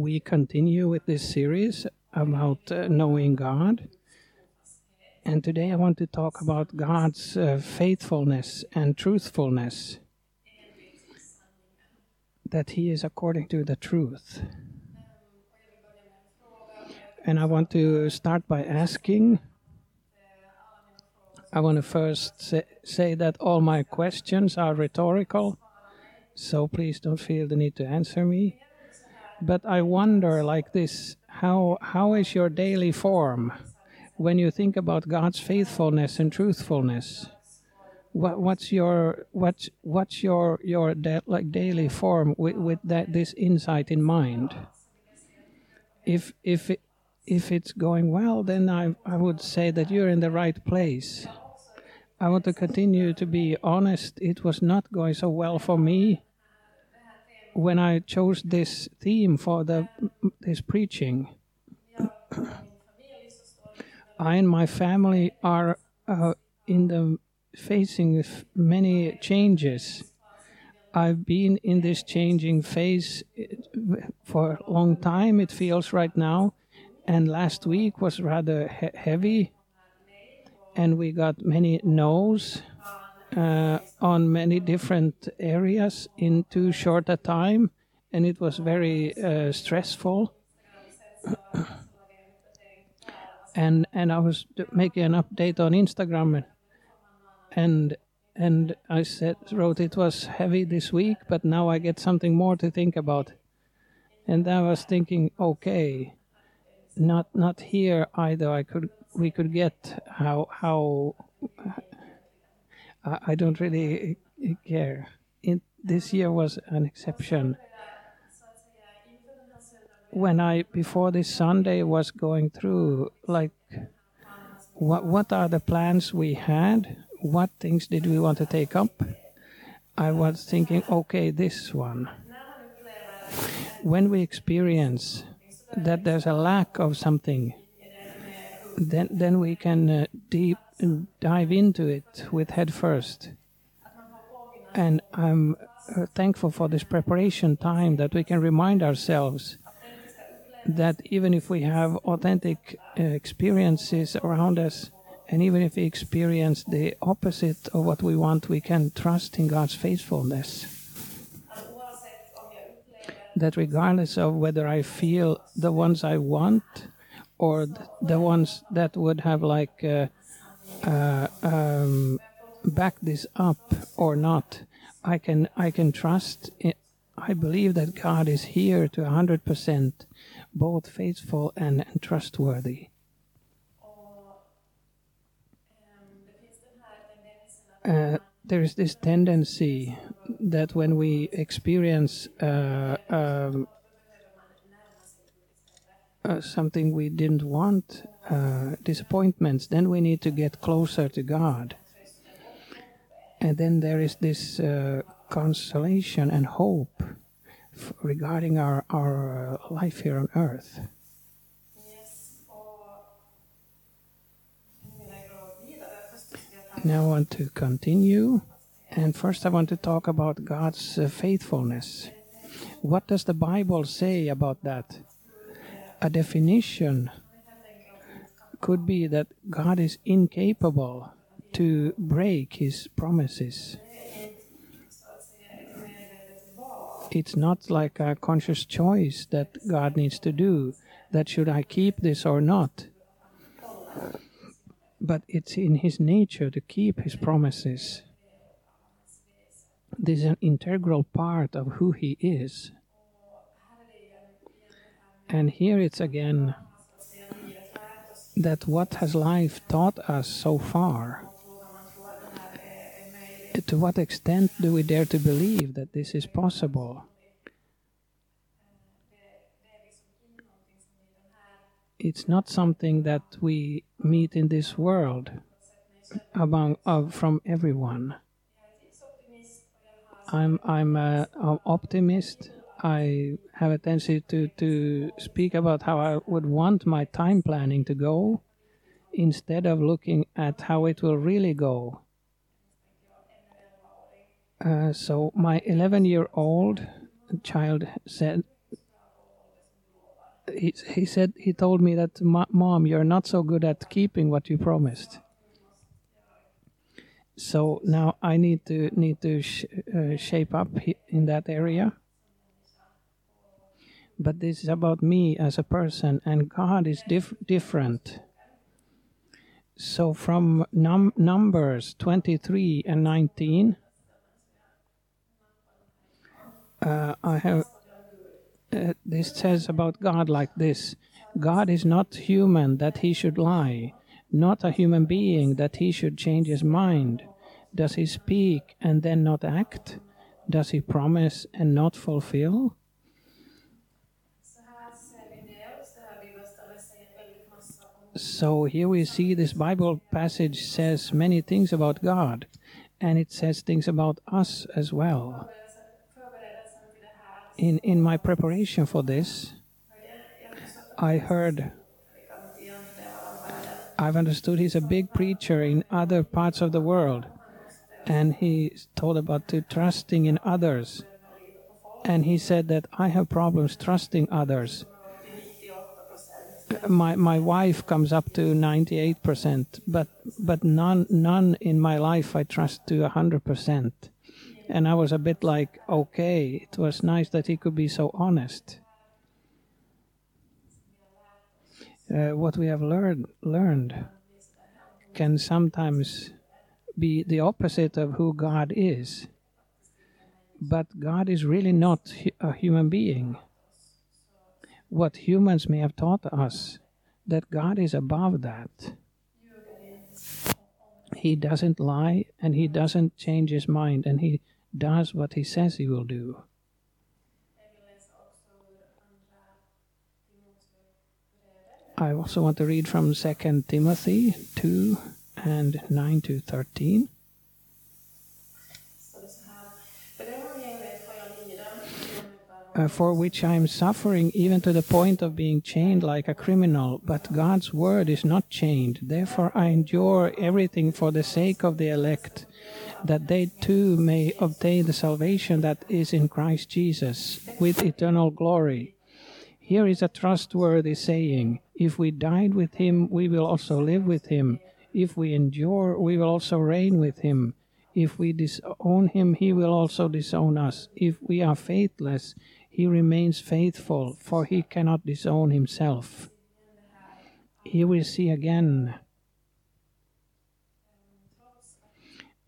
we continue with this series about uh, knowing God. And today I want to talk about God's uh, faithfulness and truthfulness. That He is according to the truth. And I want to start by asking. I want to first say, say that all my questions are rhetorical, so please don't feel the need to answer me. But I wonder, like this, how how is your daily form when you think about God's faithfulness and truthfulness? What, what's your what's what's your your da- like daily form with, with that this insight in mind? If if it, if it's going well, then I I would say that you're in the right place. I want to continue to be honest. It was not going so well for me when I chose this theme for the this preaching. I and my family are uh, in the facing many changes. I've been in this changing phase for a long time. It feels right now, and last week was rather he- heavy, and we got many no's uh, on many different areas in too short a time, and it was very uh, stressful. and and I was making an update on Instagram, and and I said wrote it was heavy this week, but now I get something more to think about. And I was thinking, okay, not not here either. I could we could get how how I don't really care. It, this year was an exception. When I before this Sunday was going through like what what are the plans we had? What things did we want to take up? I was thinking, okay, this one. When we experience that there's a lack of something, then then we can uh, deep dive into it with head first. And I'm uh, thankful for this preparation time that we can remind ourselves that even if we have authentic uh, experiences around us, and even if we experience the opposite of what we want, we can trust in God's faithfulness. That regardless of whether I feel the ones I want or the ones that would have like uh, uh, um, back this up or not, I can I can trust. It. I believe that God is here to hundred percent, both faithful and, and trustworthy. Uh, there is this tendency that when we experience uh, um, uh, something we didn't want, uh, disappointments, then we need to get closer to God. And then there is this uh, consolation and hope regarding our, our uh, life here on earth. Now I want to continue. And first, I want to talk about God's uh, faithfulness. What does the Bible say about that? A definition could be that God is incapable to break his promises. It's not like a conscious choice that God needs to do that should I keep this or not. But it's in his nature to keep his promises. This is an integral part of who he is. And here it's again that what has life taught us so far? To what extent do we dare to believe that this is possible? It's not something that we meet in this world among of from everyone. I'm I'm an optimist. I have a tendency to, to speak about how I would want my time planning to go instead of looking at how it will really go. Uh, so, my 11 year old child said, he, he said he told me that mom you're not so good at keeping what you promised so now i need to need to sh- uh, shape up in that area but this is about me as a person and god is dif- different so from num- numbers 23 and 19 uh, i have uh, this says about God like this God is not human that he should lie, not a human being that he should change his mind. Does he speak and then not act? Does he promise and not fulfill? So here we see this Bible passage says many things about God, and it says things about us as well in, in my preparation for this, I heard, I've understood he's a big preacher in other parts of the world, and he told about to trusting in others. And he said that I have problems trusting others. My my wife comes up to ninety eight percent, but but none none in my life I trust to hundred percent and I was a bit like, okay, it was nice that he could be so honest. Uh, what we have learned learned can sometimes be the opposite of who God is. But God is really not a human being. What humans may have taught us, that God is above that. He doesn't lie and he doesn't change his mind and he does what he says he will do. I also want to read from 2 Timothy 2 and 9 to 13. Uh, for which I am suffering even to the point of being chained like a criminal, but God's word is not chained. Therefore I endure everything for the sake of the elect that they too may obtain the salvation that is in Christ Jesus with eternal glory. Here is a trustworthy saying If we died with him, we will also live with him. If we endure, we will also reign with him. If we disown him, he will also disown us. If we are faithless, he remains faithful, for he cannot disown himself. Here we see again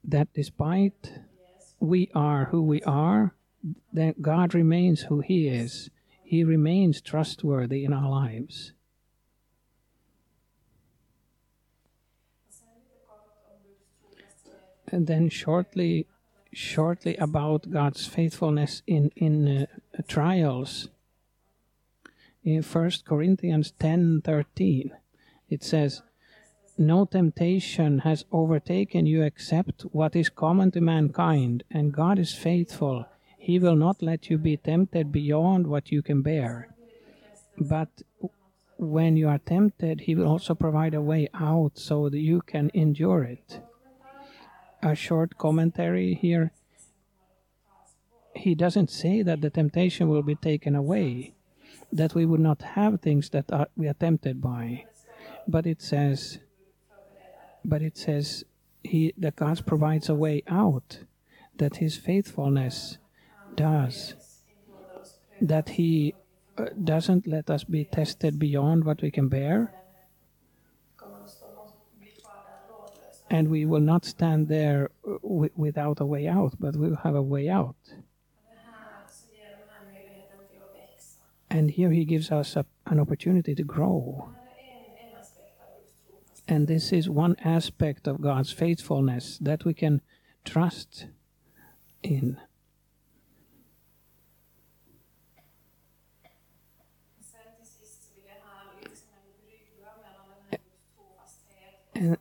that despite we are who we are, that God remains who He is. He remains trustworthy in our lives. And then shortly, shortly about God's faithfulness in in uh, trials. In First Corinthians ten thirteen, it says no temptation has overtaken you except what is common to mankind, and God is faithful. He will not let you be tempted beyond what you can bear. But when you are tempted, He will also provide a way out so that you can endure it. A short commentary here. He doesn't say that the temptation will be taken away, that we would not have things that are, we are tempted by. But it says, but it says he that God provides a way out, that His faithfulness does, that He uh, doesn't let us be tested beyond what we can bear, and we will not stand there uh, without a way out, but we will have a way out. And here He gives us a, an opportunity to grow. And this is one aspect of God's faithfulness that we can trust in. And,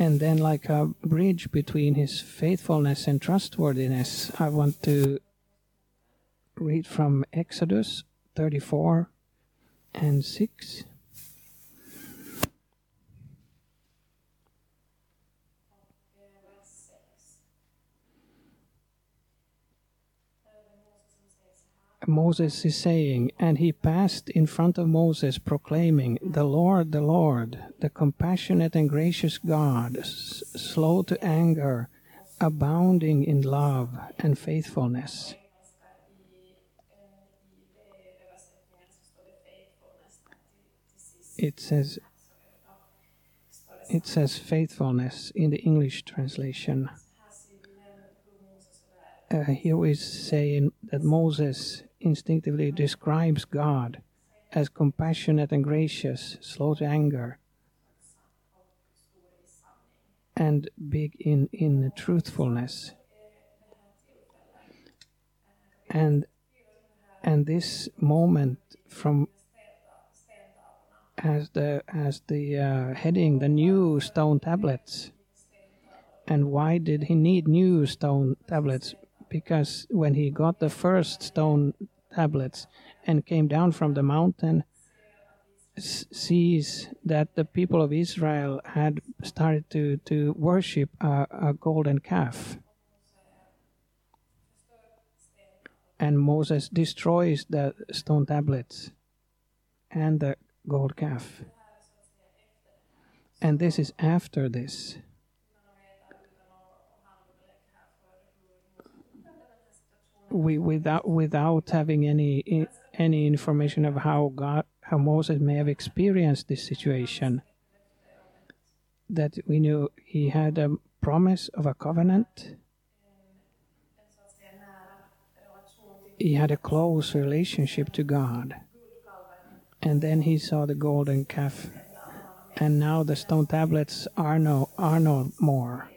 and then, like a bridge between his faithfulness and trustworthiness, I want to read from Exodus 34 and 6. Moses is saying, and he passed in front of Moses, proclaiming, The Lord, the Lord, the compassionate and gracious God, slow to anger, abounding in love and faithfulness. It says it says faithfulness in the English translation. Uh, we saying that Moses instinctively describes God as compassionate and gracious, slow to anger, and big in, in truthfulness. And and this moment from as the as the uh, heading the new stone tablets. And why did he need new stone tablets? Because when he got the first stone tablets and came down from the mountain, sees that the people of Israel had started to to worship a, a golden calf. And Moses destroys the stone tablets and the gold calf. And this is after this. We without without having any any information of how God how Moses may have experienced this situation. That we knew he had a promise of a covenant. He had a close relationship to God. And then he saw the golden calf. And now the stone tablets are no are no more.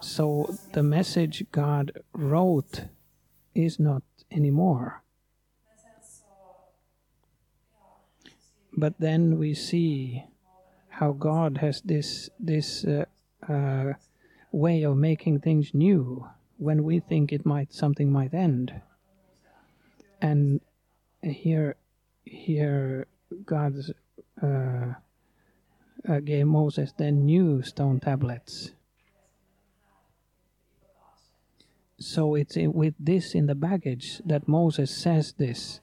So the message God wrote is not anymore. But then we see how God has this this uh, uh, way of making things new when we think it might something might end. And here here God uh, uh, gave Moses then new stone tablets. So it's with this in the baggage that Moses says this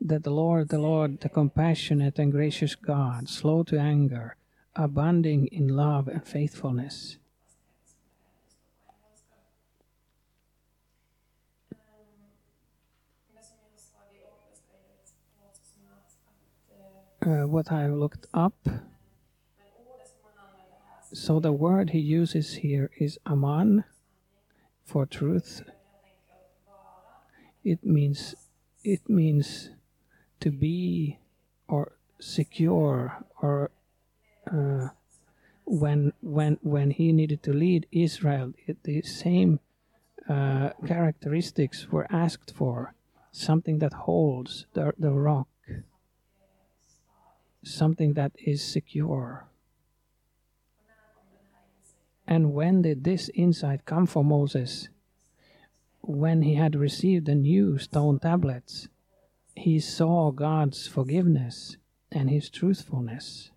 that the Lord, the Lord, the compassionate and gracious God, slow to anger, abounding in love and faithfulness. Uh, what I looked up. So the word he uses here is aman for truth. It means it means to be or secure or uh, when when when he needed to lead Israel, it, the same uh, characteristics were asked for. Something that holds the, the rock, something that is secure. And when did this insight come for Moses? When he had received the new stone tablets, he saw God's forgiveness and his truthfulness.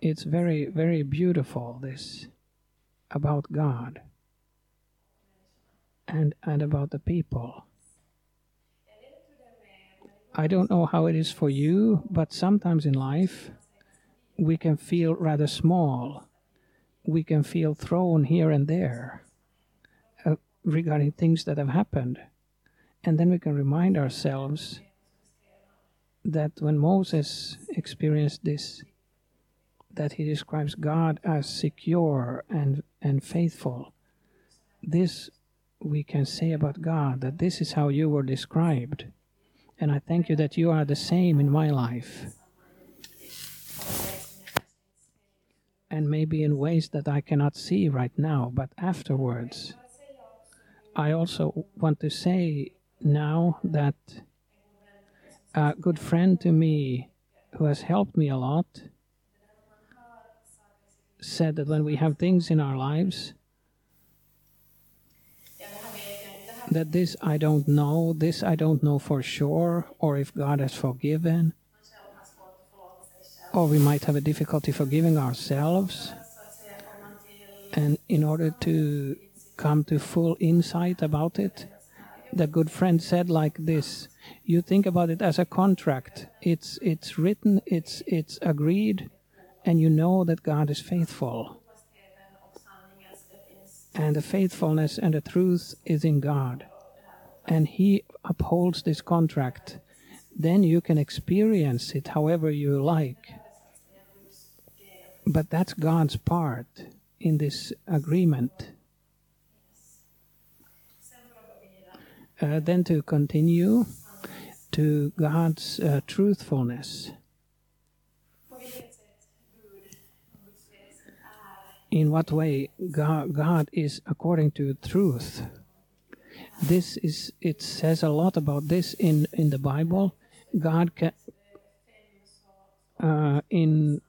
It's very, very beautiful, this about God and, and about the people. I don't know how it is for you, but sometimes in life we can feel rather small. We can feel thrown here and there uh, regarding things that have happened. And then we can remind ourselves that when Moses experienced this, that he describes God as secure and, and faithful. This we can say about God that this is how you were described. And I thank you that you are the same in my life. And maybe in ways that I cannot see right now, but afterwards. I also want to say now that a good friend to me who has helped me a lot said that when we have things in our lives that this I don't know, this I don't know for sure, or if God has forgiven, or we might have a difficulty forgiving ourselves. And in order to come to full insight about it. The good friend said like this: you think about it as a contract. It's it's written, it's it's agreed, and you know that God is faithful. And the faithfulness and the truth is in God. And He upholds this contract. Then you can experience it however you like. But that's God's part in this agreement. Uh, then to continue to God's uh, truthfulness. In what way God, God is according to truth. This is it says a lot about this in in the Bible. God can uh, in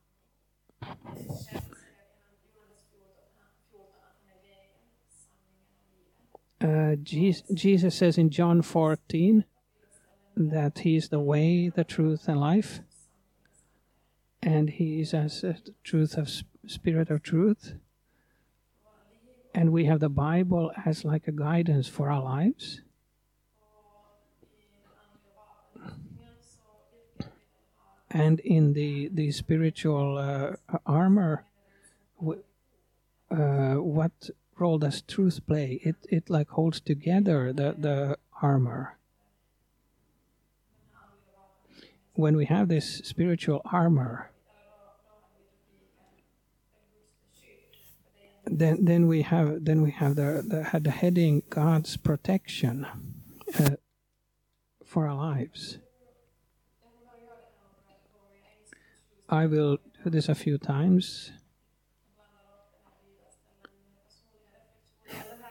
uh, Jesus, Jesus says in John 14 that He is the way, the truth, and life, and He is as the truth of Spirit of truth, and we have the Bible as like a guidance for our lives. And in the the spiritual uh, armor, uh, what role does truth play? It it like holds together the the armor. When we have this spiritual armor, then then we have then we have the the, the heading God's protection uh, for our lives. I will do this a few times.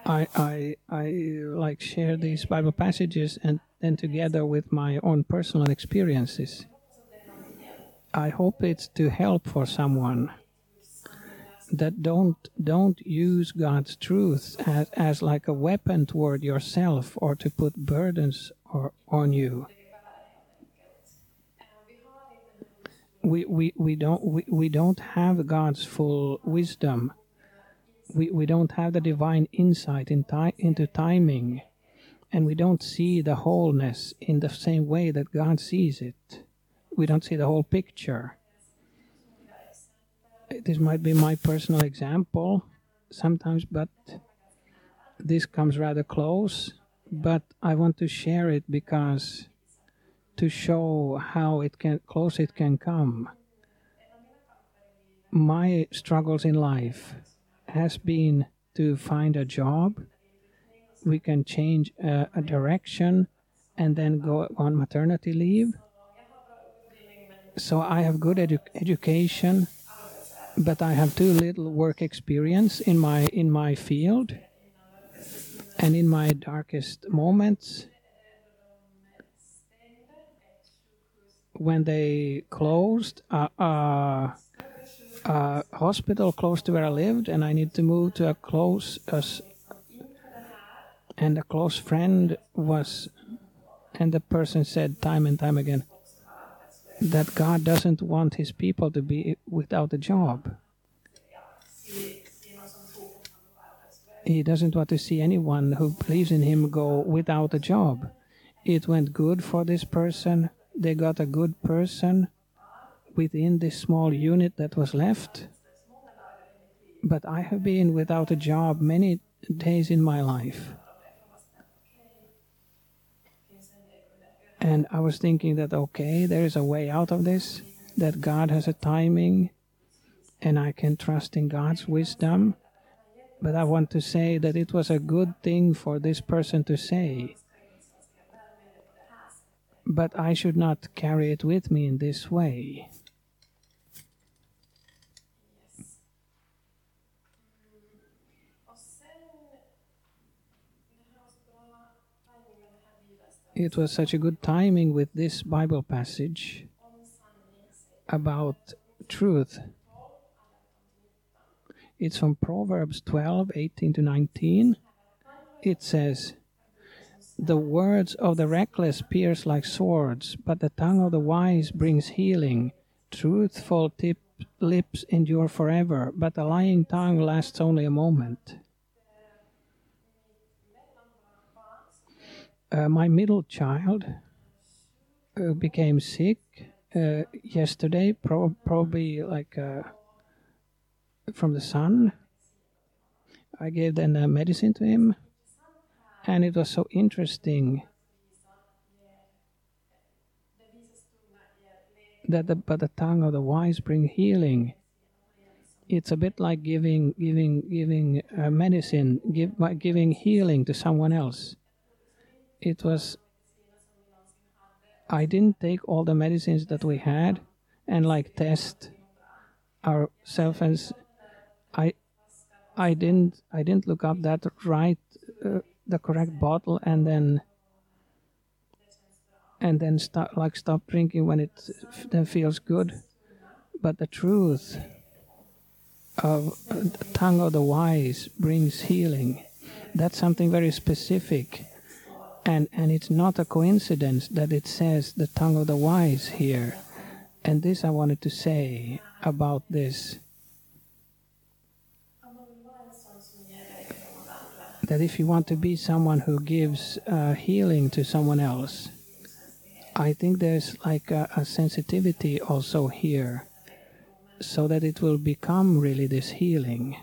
I, I, I like share these Bible passages and then together with my own personal experiences. I hope it's to help for someone that don't don't use God's truth as, as like a weapon toward yourself or to put burdens or, on you. We, we, we don't we, we don't have God's full wisdom we, we don't have the divine insight in ti- into timing, and we don't see the wholeness in the same way that God sees it. We don't see the whole picture. This might be my personal example sometimes, but this comes rather close. But I want to share it because to show how it can close it can come. My struggles in life has been to find a job. We can change a direction and then go on maternity leave. So I have good edu education, but I have too little work experience in my in my field. And in my darkest moments, when they closed, uh, uh, a hospital close to where I lived, and I need to move to a close. And a close friend was, and the person said time and time again that God doesn't want His people to be without a job. He doesn't want to see anyone who believes in Him go without a job. It went good for this person. They got a good person within this small unit that was left. But I have been without a job many days in my life. And I was thinking that, okay, there is a way out of this, that God has a timing, and I can trust in God's wisdom. But I want to say that it was a good thing for this person to say. But I should not carry it with me in this way. it was such a good timing with this Bible passage about truth. It's from Proverbs 12 18 to 19. It says, The words of the reckless pierce like swords, but the tongue of the wise brings healing. Truthful tip, lips endure forever, but a lying tongue lasts only a moment. uh, my middle child uh, became sick uh, yesterday, pro- probably like uh, from the sun. I gave then uh, medicine to him, and it was so interesting that the, but the tongue of the wise bring healing. It's a bit like giving giving giving uh, medicine, give, giving healing to someone else. It was. I didn't take all the medicines that we had and like test ourselves as I I didn't I didn't look up that right uh, the correct bottle and then and then start like stop drinking when it then feels good. But the truth of the tongue of the wise brings healing. That's something very specific. And, and it's not a coincidence that it says the tongue of the wise here. And this I wanted to say about this. That if you want to be someone who gives uh, healing to someone else, I think there's like a, a, sensitivity also here, so that it will become really this healing.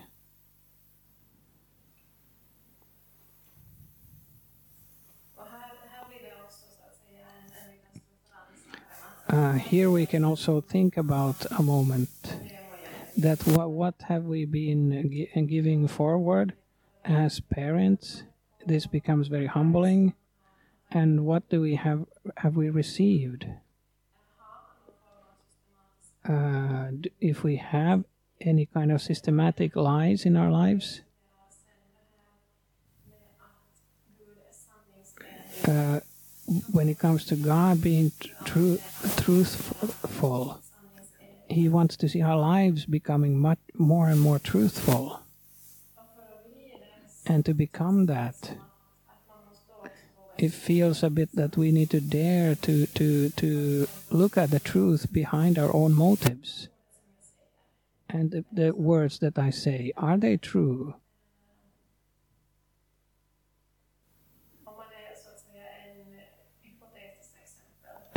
Uh, here we can also think about a moment that what, what have we been gi giving forward as parents? This becomes very humbling and what do we have have we received uh, if we have any kind of systematic lies in our lives uh, when it comes to God being tr- truthful he wants to see our lives becoming much more and more truthful and to become that it feels a bit that we need to dare to to to look at the truth behind our own motives. And the, the words that i say are they true?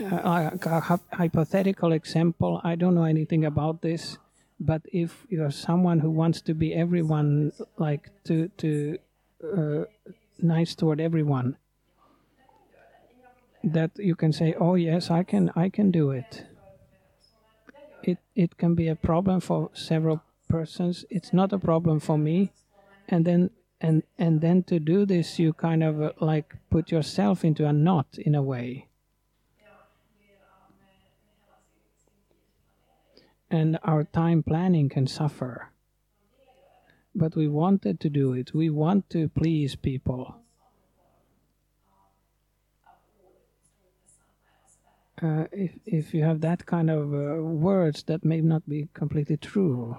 Uh, a, hypothetical example i don't know anything about this but if you're someone who wants to be everyone like to to uh, nice toward everyone that you can say, "Oh yes, I can, I can do it." It it can be a problem for several persons. It's not a problem for me, and then and and then to do this, you kind of uh, like put yourself into a knot in a way. And our time planning can suffer. But we wanted to do it. We want to please people uh, if if you have that kind of uh, words that may not be completely true.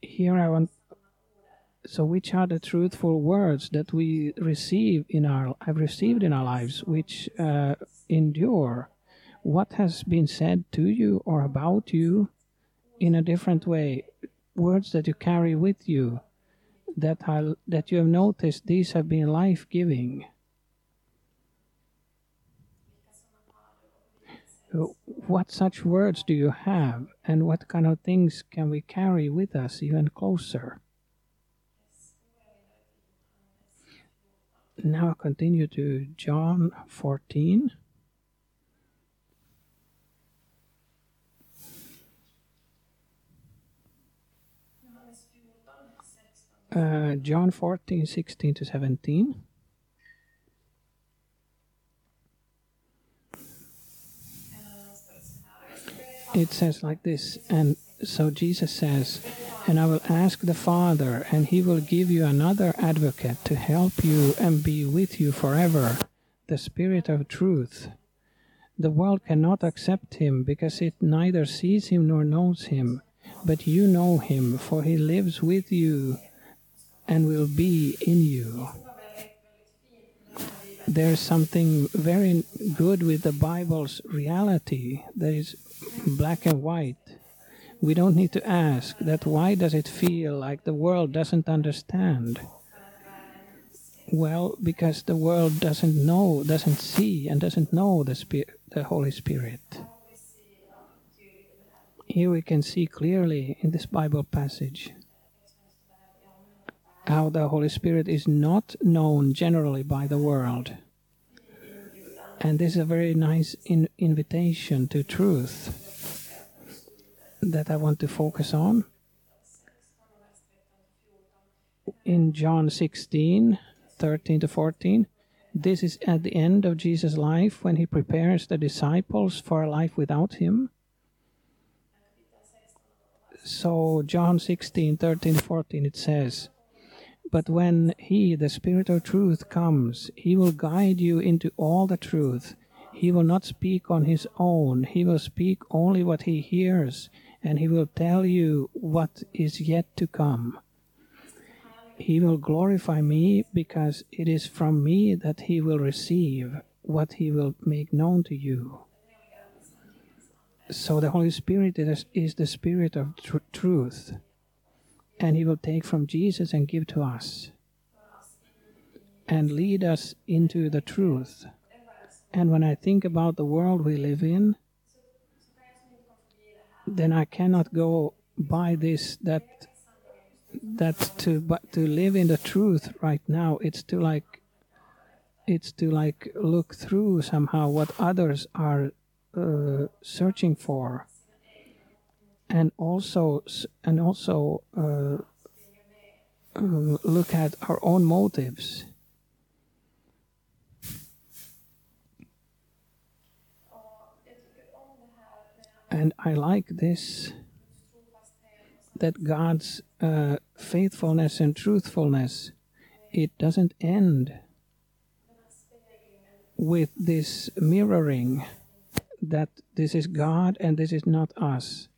Here I want. So, which are the truthful words that we receive in our I've received in our lives, which uh, endure? What has been said to you or about you in a different way? Words that you carry with you that are, that you have noticed these have been life giving what such words do you have, and what kind of things can we carry with us even closer? Now continue to John 14. Uh, John 14, 16 to 17. it says like this, and so Jesus says, and I will ask the Father, and he will give you another advocate to help you and be with you forever, the Spirit of truth. The world cannot accept him because it neither sees him nor knows him, but you know him, for he lives with you and will be in you. There's something very good with the Bible's reality. that is black and white. We don't need to ask that why does it feel like the world doesn't understand? Well, because the world doesn't know, doesn't see, and doesn't know the Spirit, the Holy Spirit. Here we can see clearly in this Bible passage how the Holy Spirit is not known generally by the world. And this is a very nice in invitation to truth that I want to focus on. In John 16, 13 to 14, this is at the end of Jesus' life when he prepares the disciples for a life without him. So, John 16, 13 14, it says, But when he, the Spirit of truth, comes, he will guide you into all the truth. He will not speak on his own, he will speak only what he hears, and he will tell you what is yet to come. He will glorify me because it is from me that he will receive what he will make known to you. So the Holy Spirit is, is the Spirit of tr- truth, and he will take from Jesus and give to us and lead us into the truth. And when I think about the world we live in, then I cannot go by this that that to but to live in the truth right now it's to like it's to like look through somehow what others are uh, searching for and also and also uh, uh, look at our own motives and I like this that God's uh, faithfulness and truthfulness it doesn't end with this mirroring that this is God and this is not us.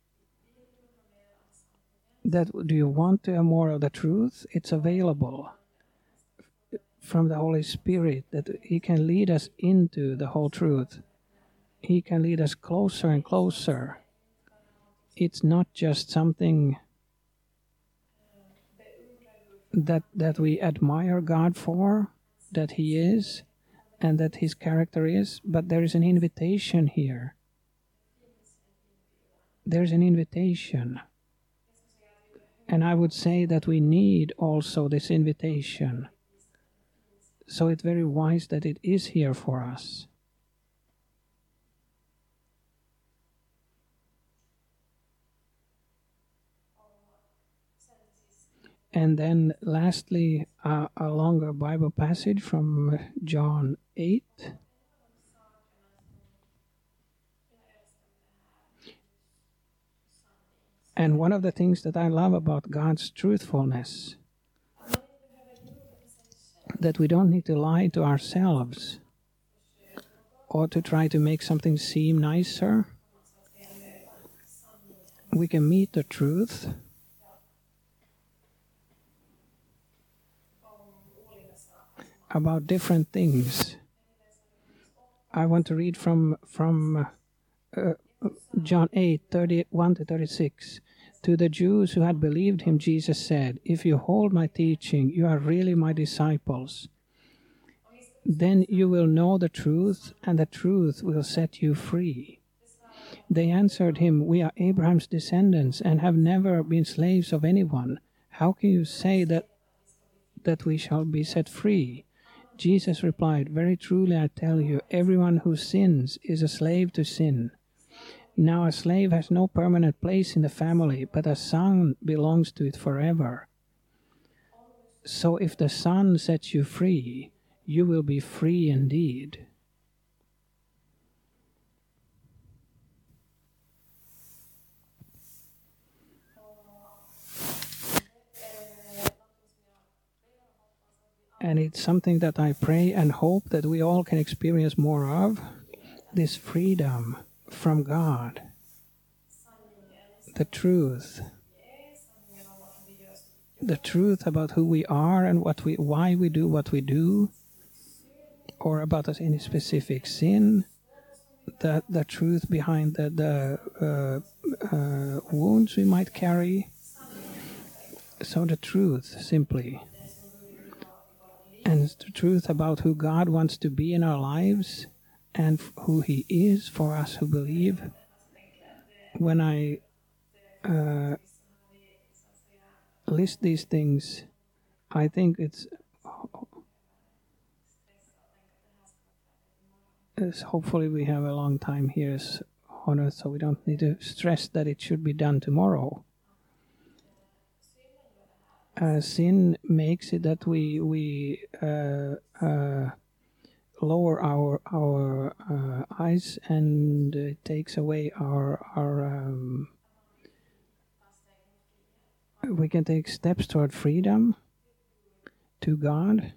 That do you want more of the truth? It's available from the Holy Spirit that He can lead us into the whole truth. He can lead us closer and closer. It's not just something that that we admire God for, that He is, and that His character is, but there is an invitation here. There's an invitation. And I would say that we need also this invitation. So it's very wise that it is here for us. And then, lastly, uh, a longer Bible passage from John 8. And one of the things that I love about God's truthfulness that we don't need to lie to ourselves or to try to make something seem nicer. We can meet the truth about different things. I want to read from from uh, John 8, 31 to 36. To the Jews who had believed him, Jesus said, If you hold my teaching, you are really my disciples. Then you will know the truth, and the truth will set you free. They answered him, We are Abraham's descendants and have never been slaves of anyone. How can you say that, that we shall be set free? Jesus replied, Very truly I tell you, everyone who sins is a slave to sin. Now a slave has no permanent place in the family, but a son belongs to it forever. So if the Son sets you free, you will be free indeed. And it's something that I pray and hope that we all can experience more of this freedom from God, the truth, the truth about who we are and what we, why we do what we do, or about us any specific sin, the, the truth behind the, the uh, uh, wounds we might carry. So, the truth simply. And the truth about who God wants to be in our lives and who He is for us who believe. When I uh, list these things, I think it's, hopefully we have a long time here on earth, so we don't need to stress that it should be done tomorrow. Uh, sin makes it that we we uh, uh, lower our our uh, eyes and it takes away our our um, we can take steps toward freedom to God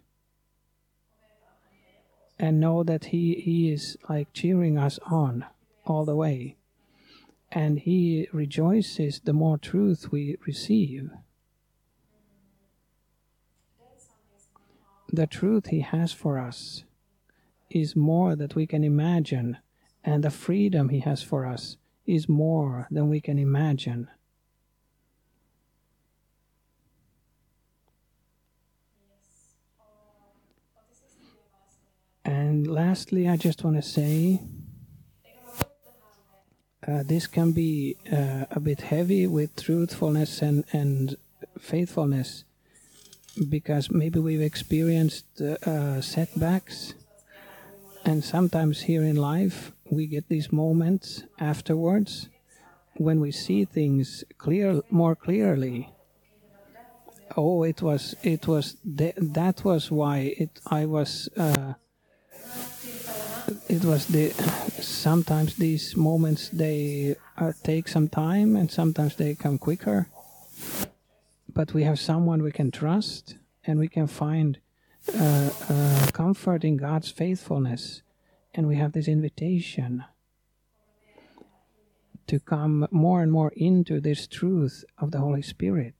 and know that he he is like cheering us on all the way. And he rejoices the more truth we receive. The truth he has for us is more than we can imagine, and the freedom He has for us is more than we can imagine. And lastly, I just want to say uh, this can be uh, a bit heavy with truthfulness and, and faithfulness because maybe we've experienced uh, setbacks and sometimes here in life, we get these moments afterwards when we see things clear more clearly. Oh, it was it was th- that was why it I was. Uh, it was the sometimes these moments they uh, take some time and sometimes they come quicker but we have someone we can trust and we can find uh, uh, comfort in God's faithfulness. And we have this invitation to come more and more into this truth of the Holy Spirit.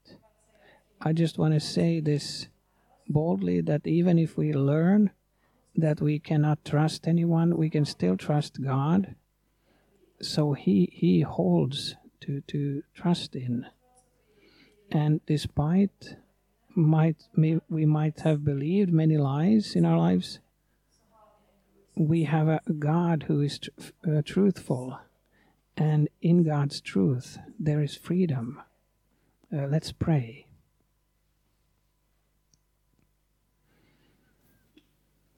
I just want to say this boldly that even if we learn that we cannot trust anyone, we can still trust God. So He He holds to, to trust in. And despite might may, we might have believed many lies in our lives, we have a God who is tr- uh, truthful, and in God's truth there is freedom. Uh, let's pray.